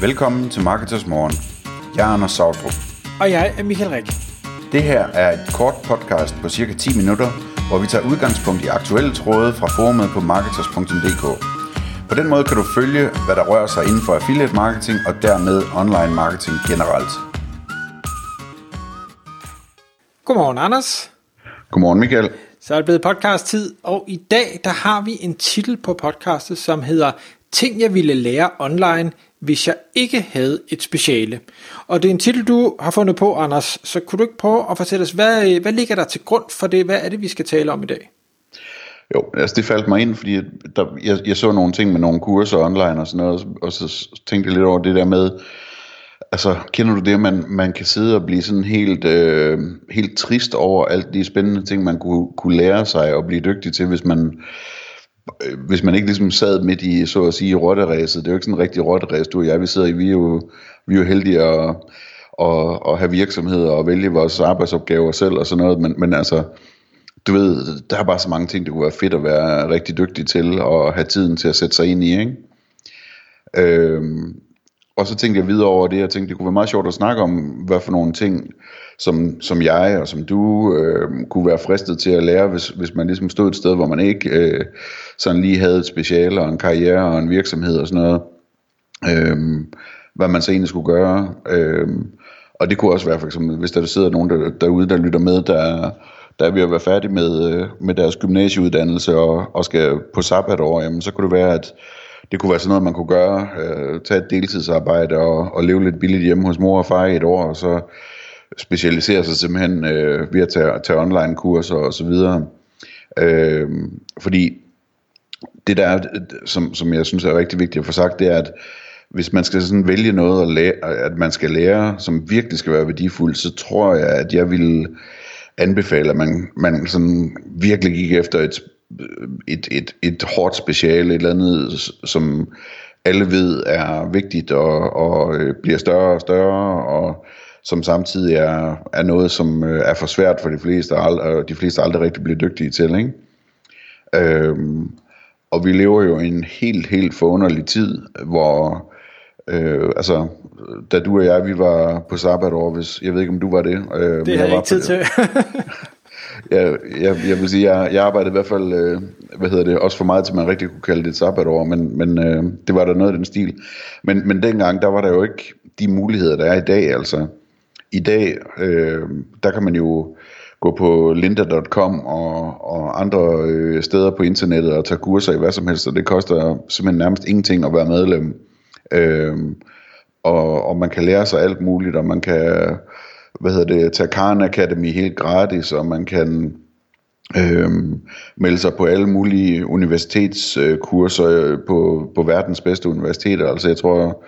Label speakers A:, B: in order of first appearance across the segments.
A: Velkommen til Marketers Morgen. Jeg er Anders Sautrup.
B: Og jeg er Michael Rik.
A: Det her er et kort podcast på cirka 10 minutter, hvor vi tager udgangspunkt i aktuelle tråde fra forumet på marketers.dk. På den måde kan du følge, hvad der rører sig inden for affiliate marketing og dermed online marketing generelt.
B: Godmorgen, Anders.
A: Godmorgen Michael.
B: Så er det blevet podcast-tid, og i dag der har vi en titel på podcastet, som hedder Ting jeg ville lære online, hvis jeg ikke havde et speciale. Og det er en titel, du har fundet på, Anders, så kunne du ikke prøve at fortælle os, hvad, hvad ligger der til grund for det? Hvad er det, vi skal tale om i dag?
A: Jo, altså det faldt mig ind, fordi der, jeg, jeg så nogle ting med nogle kurser online og sådan noget, og så tænkte jeg lidt over det der med, altså kender du det, man, man kan sidde og blive sådan helt, øh, helt trist over alt de spændende ting, man kunne, kunne lære sig og blive dygtig til, hvis man, Øh, hvis man ikke ligesom sad midt i, så at sige, rotteræset. Det er jo ikke sådan en rigtig rotteræs, du og jeg, vi sidder i, vi er jo, vi er jo heldige at, at, at have virksomheder og vælge vores arbejdsopgaver selv og sådan noget, men, men altså, du ved, der er bare så mange ting, det kunne være fedt at være rigtig dygtig til, og have tiden til at sætte sig ind i, ikke? Øhm, og så tænkte jeg videre over det, og tænkte, det kunne være meget sjovt at snakke om, hvad for nogle ting, som, som jeg og som du øh, kunne være fristet til at lære, hvis, hvis man ligesom stod et sted, hvor man ikke øh, sådan lige havde et speciale og en karriere og en virksomhed og sådan noget. Øh, hvad man så egentlig skulle gøre. Øh, og det kunne også være for eksempel, hvis der sidder nogen der, derude, der lytter med, der, der er ved at være færdig med, øh, med deres gymnasieuddannelse og, og skal på sabbatår, jamen så kunne det være, at det kunne være sådan noget, man kunne gøre, øh, tage et deltidsarbejde og, og leve lidt billigt hjemme hos mor og far i et år, og så specialisere sig simpelthen øh, ved at tage, tage online kurser og så videre. Øh, fordi det der er, som, som jeg synes er rigtig vigtigt at få sagt, det er, at hvis man skal sådan vælge noget at, lære, at man skal lære, som virkelig skal være værdifuldt, så tror jeg, at jeg vil anbefale, at man, man sådan virkelig gik efter et et, et, et hårdt speciale, et eller andet, som alle ved er vigtigt og, og øh, bliver større og større, og som samtidig er, er noget, som øh, er for svært for de fleste, og de fleste aldrig rigtig bliver dygtige til. Ikke? Øhm, og vi lever jo i en helt, helt forunderlig tid, hvor øh, altså, da du og jeg, vi var på sabbatår, hvis, jeg ved ikke, om du var det.
B: Øh, det har jeg ikke tid til.
A: jeg, jeg, jeg vil sige, jeg, jeg arbejdede i hvert fald, øh, hvad hedder det, også for meget til man rigtig kunne kalde det et sabbatår, men, men øh, det var der noget af den stil. Men, men dengang, der var der jo ikke de muligheder, der er i dag, altså. I dag, øh, der kan man jo gå på linda.com og, og andre øh, steder på internettet og tage kurser i hvad som helst, og det koster simpelthen nærmest ingenting at være medlem. Øh, og, og man kan lære sig alt muligt, og man kan hvad hedder det, tage Khan Academy helt gratis, og man kan øh, melde sig på alle mulige universitetskurser øh, på, på verdens bedste universiteter. Altså jeg tror,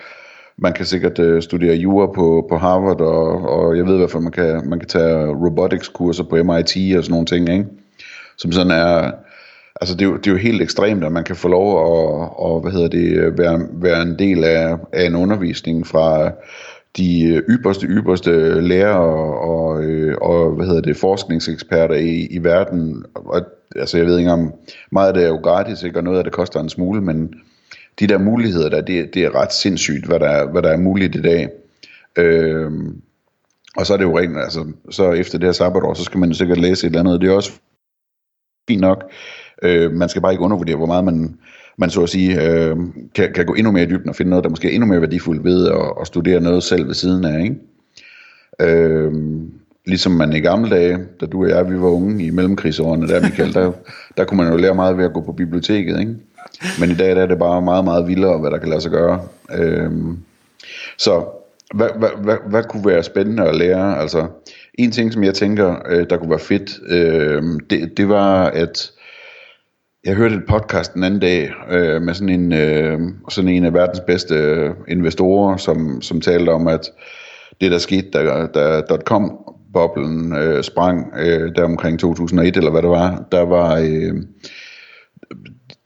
A: man kan sikkert øh, studere jura på, på Harvard, og, og jeg ved i hvert fald, man kan, man kan tage robotics-kurser på MIT og sådan nogle ting, ikke? som sådan er, altså det er, jo, det er jo helt ekstremt, at man kan få lov at, og, hvad hedder det, være, være en del af, af en undervisning fra de øh, ypperste, ypperste lærere og, og, øh, og hvad hedder det, forskningseksperter i, i verden. Og, altså jeg ved ikke om, meget af det er jo gratis, ikke? og noget af det koster en smule, men de der muligheder der, det, det er ret sindssygt, hvad der, hvad der er muligt i dag. Øhm, og så er det jo rent, altså, så efter det her sabbatår, så skal man jo sikkert læse et eller andet, det er også fint nok. Øh, man skal bare ikke undervurdere, hvor meget man, man så at sige øh, kan, kan gå endnu mere i dybden og finde noget, der måske er endnu mere værdifuldt ved at, at studere noget selv ved siden af. Ikke? Øh, ligesom man i gamle dage, da du og jeg vi var unge i mellemkrigsårene, der, Michael, der, der kunne man jo lære meget ved at gå på biblioteket. Ikke? Men i dag der er det bare meget, meget vildere, hvad der kan lade sig gøre. Øh, så hvad, hvad, hvad, hvad kunne være spændende at lære? Altså, en ting, som jeg tænker, øh, der kunne være fedt, øh, det, det var, at jeg hørte et podcast den anden dag øh, med sådan en, øh, sådan en af verdens bedste øh, investorer, som, som talte om, at det der skete, da, da .com-boblen øh, sprang øh, der omkring 2001, eller hvad det var, der var, øh,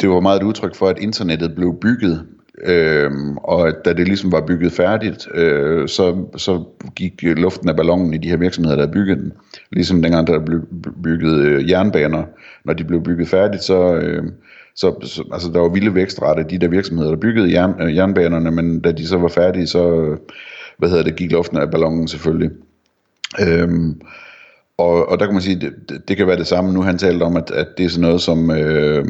A: det var meget et udtryk for, at internettet blev bygget Øhm, og da det ligesom var bygget færdigt, øh, så, så gik luften af ballonen i de her virksomheder, der byggede den. Ligesom dengang, der blev bygget øh, jernbaner. Når de blev bygget færdigt, så, øh, så, så altså, der var vilde vækstrate de der virksomheder, der byggede jern, øh, jernbanerne, men da de så var færdige, så hvad hedder det, gik luften af ballonen selvfølgelig. Øhm, og, og der kan man sige, det, det kan være det samme. Nu han talt om, at, at det er sådan noget som, øh,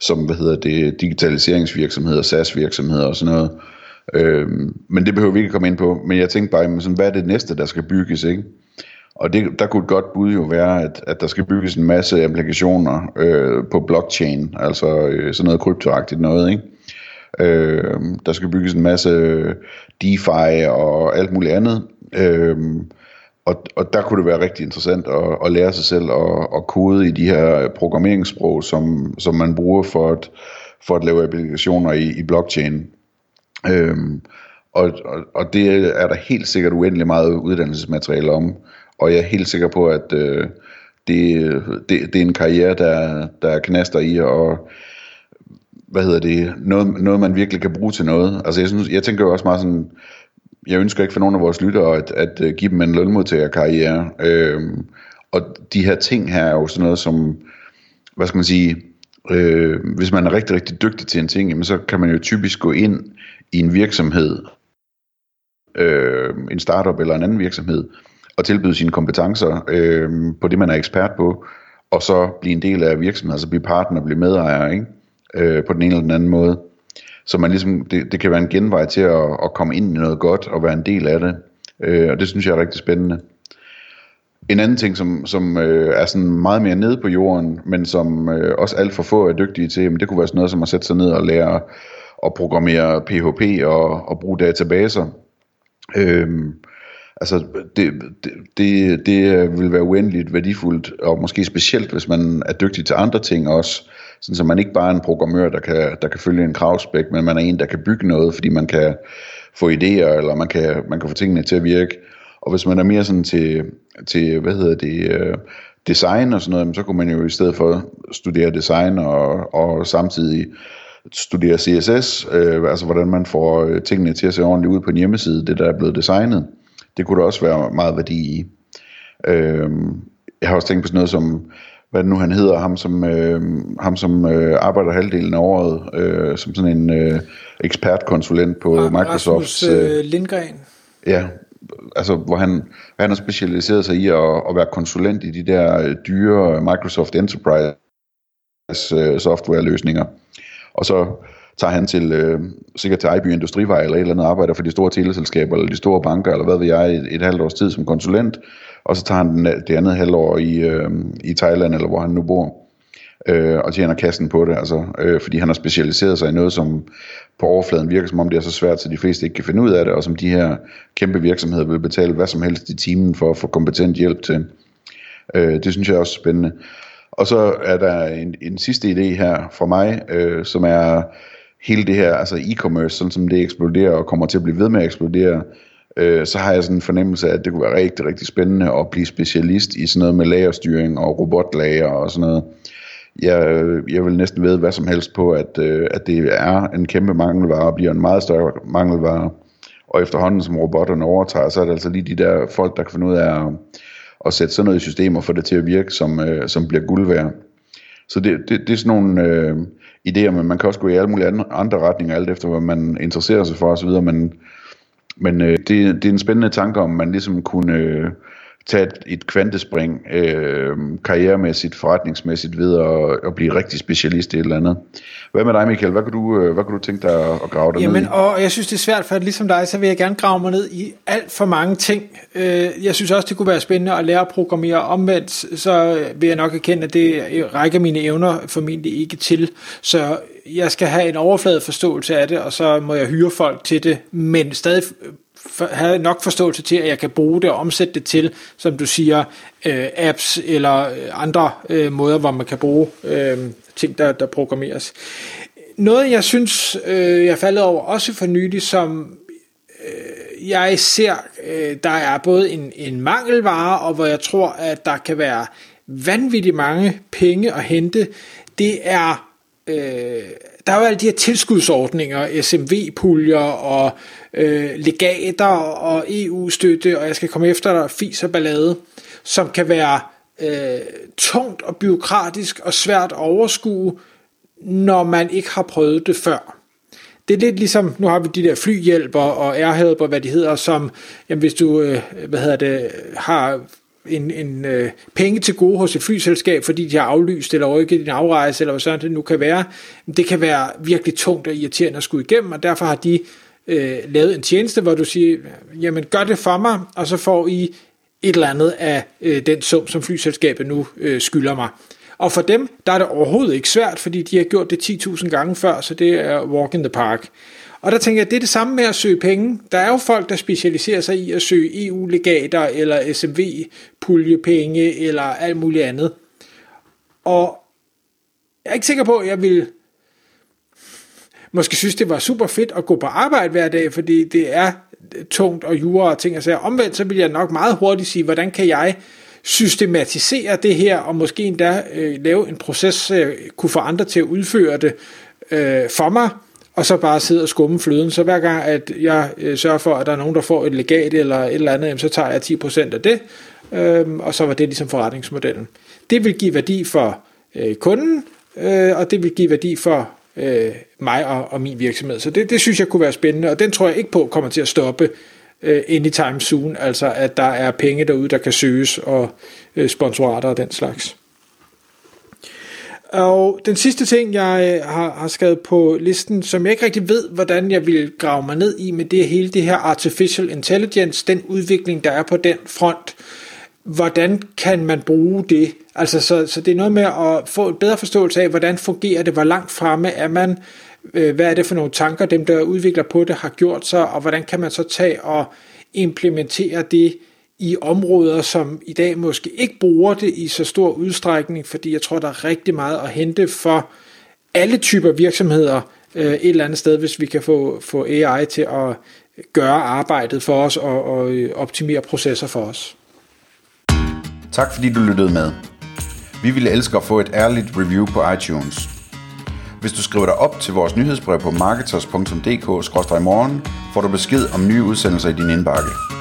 A: som hvad hedder det, digitaliseringsvirksomheder, SaaS-virksomheder og sådan noget. Øh, men det behøver vi ikke komme ind på. Men jeg tænkte bare, sådan, hvad er det næste, der skal bygges, ikke? Og det, der kunne et godt bud jo være, at, at der skal bygges en masse applikationer øh, på blockchain, altså øh, sådan noget kryptoagtigt noget, ikke? Øh, der skal bygges en masse øh, DeFi og alt muligt andet. Øh, og, og der kunne det være rigtig interessant at, at lære sig selv at, at kode i de her programmeringssprog, som, som man bruger for at, for at lave applikationer i, i blockchain. Øhm, og, og, og det er der helt sikkert uendelig meget uddannelsesmateriale om. Og jeg er helt sikker på, at øh, det, det, det er en karriere, der, der er knaster i, og hvad hedder det, noget, noget man virkelig kan bruge til noget. Altså jeg, synes, jeg tænker jo også meget sådan, jeg ønsker ikke for nogen af vores lyttere at, at uh, give dem en lønmodtagerkarriere. Øhm, og de her ting her er jo sådan noget som, hvad skal man sige, øh, hvis man er rigtig, rigtig dygtig til en ting, jamen, så kan man jo typisk gå ind i en virksomhed, øh, en startup eller en anden virksomhed, og tilbyde sine kompetencer øh, på det, man er ekspert på, og så blive en del af virksomheden, altså blive partner, blive medejer, ikke? Øh, på den ene eller den anden måde. Så man ligesom, det, det kan være en genvej til at, at komme ind i noget godt og være en del af det. Øh, og det synes jeg er rigtig spændende. En anden ting, som, som øh, er sådan meget mere nede på jorden, men som øh, også alt for få er dygtige til, men det kunne være sådan noget som at sætte sig ned og lære at programmere PHP og, og bruge databaser. Øhm, altså det, det, det, det vil være uendeligt værdifuldt, og måske specielt, hvis man er dygtig til andre ting også. Sådan så man ikke bare er en programmør, der kan, der kan følge en kravspæk, men man er en, der kan bygge noget, fordi man kan få idéer, eller man kan, man kan få tingene til at virke. Og hvis man er mere sådan til, til hvad hedder det, øh, design og sådan noget, så kunne man jo i stedet for studere design og, og samtidig studere CSS, øh, altså hvordan man får øh, tingene til at se ordentligt ud på en hjemmeside, det der er blevet designet. Det kunne der også være meget værdi i. Øh, jeg har også tænkt på sådan noget som hvad nu han hedder, ham som, øh, ham som øh, arbejder halvdelen af året øh, som sådan en øh, ekspertkonsulent på Rasmus, Microsofts...
B: Øh, øh, Lindgren.
A: Ja, altså hvor han, han har specialiseret sig i at, at være konsulent i de der øh, dyre Microsoft Enterprise øh, software løsninger. Og så tager han til, øh, sikkert til Ejby Industrivej eller et eller andet arbejder for de store teleselskaber eller de store banker, eller hvad ved jeg, et, et halvt års tid som konsulent, og så tager han den, det andet halvår i, øh, i Thailand, eller hvor han nu bor, øh, og tjener kassen på det, altså, øh, fordi han har specialiseret sig i noget, som på overfladen virker som om det er så svært, så de fleste ikke kan finde ud af det, og som de her kæmpe virksomheder vil betale hvad som helst i timen for at få kompetent hjælp til. Øh, det synes jeg er også spændende. Og så er der en, en sidste idé her fra mig, øh, som er hele det her, altså e-commerce, sådan som det eksploderer og kommer til at blive ved med at eksplodere, øh, så har jeg sådan en fornemmelse af, at det kunne være rigtig, rigtig spændende at blive specialist i sådan noget med lagerstyring og robotlager og sådan noget. Jeg, øh, jeg vil næsten ved hvad som helst på, at, øh, at det er en kæmpe mangelvare og bliver en meget større mangelvare. Og efterhånden som robotterne overtager, så er det altså lige de der folk, der kan finde ud af at, at sætte sådan noget i system og få det til at virke, som, øh, som bliver guld værd. Så det, det, det er sådan nogle øh, idéer, men man kan også gå i alle mulige andre, andre retninger, alt efter hvad man interesserer sig for osv., men, men øh, det, det er en spændende tanke om, man ligesom kunne øh, tage et, et kvantespring øh, karrieremæssigt, forretningsmæssigt ved at, at blive rigtig specialist i et eller andet. Hvad med dig, Michael? Hvad kan du, øh, hvad kan du tænke dig at grave dig
B: Jamen,
A: ned i?
B: og jeg synes, det er svært, for at ligesom dig, så vil jeg gerne grave mig ned i alt for mange ting. Øh, jeg synes også, det kunne være spændende at lære at programmere omvendt, så vil jeg nok erkende, at det rækker mine evner formentlig ikke til. Så jeg skal have en overfladeforståelse af det, og så må jeg hyre folk til det, men stadig for, nok forståelse til, at jeg kan bruge det og omsætte det til, som du siger, øh, apps eller øh, andre øh, måder, hvor man kan bruge øh, ting, der, der programmeres. Noget, jeg synes, øh, jeg faldet over også for nylig, som øh, jeg ser, øh, der er både en, en mangelvare, og hvor jeg tror, at der kan være vanvittigt mange penge at hente, det er øh, der er jo alle de her tilskudsordninger, SMV-puljer og øh, legater og EU-støtte, og jeg skal komme efter dig, fis og ballade, som kan være øh, tungt og byråkratisk og svært at overskue, når man ikke har prøvet det før. Det er lidt ligesom, nu har vi de der flyhjælper og airhelper, hvad de hedder, som, jamen hvis du, øh, hvad hedder det, har en, en øh, penge til gode hos et flyselskab, fordi de har aflyst eller rykket din afrejse, eller hvad sådan det nu kan være, det kan være virkelig tungt og irriterende at skulle igennem, og derfor har de øh, lavet en tjeneste, hvor du siger, jamen gør det for mig, og så får I et eller andet af øh, den sum, som flyselskabet nu øh, skylder mig. Og for dem, der er det overhovedet ikke svært, fordi de har gjort det 10.000 gange før, så det er walk in the park. Og der tænker jeg, det er det samme med at søge penge. Der er jo folk, der specialiserer sig i at søge EU-legater, eller SMV-puljepenge, eller alt muligt andet. Og jeg er ikke sikker på, at jeg vil måske synes, det var super fedt at gå på arbejde hver dag, fordi det er tungt og jura og ting og sager. Omvendt så vil jeg nok meget hurtigt sige, hvordan kan jeg systematisere det her, og måske endda øh, lave en proces, øh, kunne få andre til at udføre det øh, for mig, og så bare sidde og skumme fløden. Så hver gang, at jeg øh, sørger for, at der er nogen, der får et legat eller et eller andet, så tager jeg 10% af det, øh, og så var det ligesom forretningsmodellen. Det vil give værdi for øh, kunden, øh, og det vil give værdi for øh, mig og, og min virksomhed. Så det, det synes jeg kunne være spændende, og den tror jeg ikke på kommer til at stoppe øh, anytime soon, altså at der er penge derude, der kan søges, og øh, sponsorater og den slags. Og den sidste ting, jeg øh, har, har skrevet på listen, som jeg ikke rigtig ved, hvordan jeg vil grave mig ned i, med det hele det her artificial intelligence, den udvikling, der er på den front, hvordan kan man bruge det? Altså, så, så det er noget med at få et bedre forståelse af, hvordan fungerer det, hvor langt fremme er man, øh, hvad er det for nogle tanker, dem der udvikler på det har gjort sig, og hvordan kan man så tage og implementere det i områder, som i dag måske ikke bruger det i så stor udstrækning, fordi jeg tror, der er rigtig meget at hente for alle typer virksomheder øh, et eller andet sted, hvis vi kan få, få AI til at gøre arbejdet for os og, og øh, optimere processer for os.
A: Tak fordi du lyttede med. Vi ville elske at få et ærligt review på iTunes. Hvis du skriver dig op til vores nyhedsbrev på marketers.dk-morgen, får du besked om nye udsendelser i din indbakke.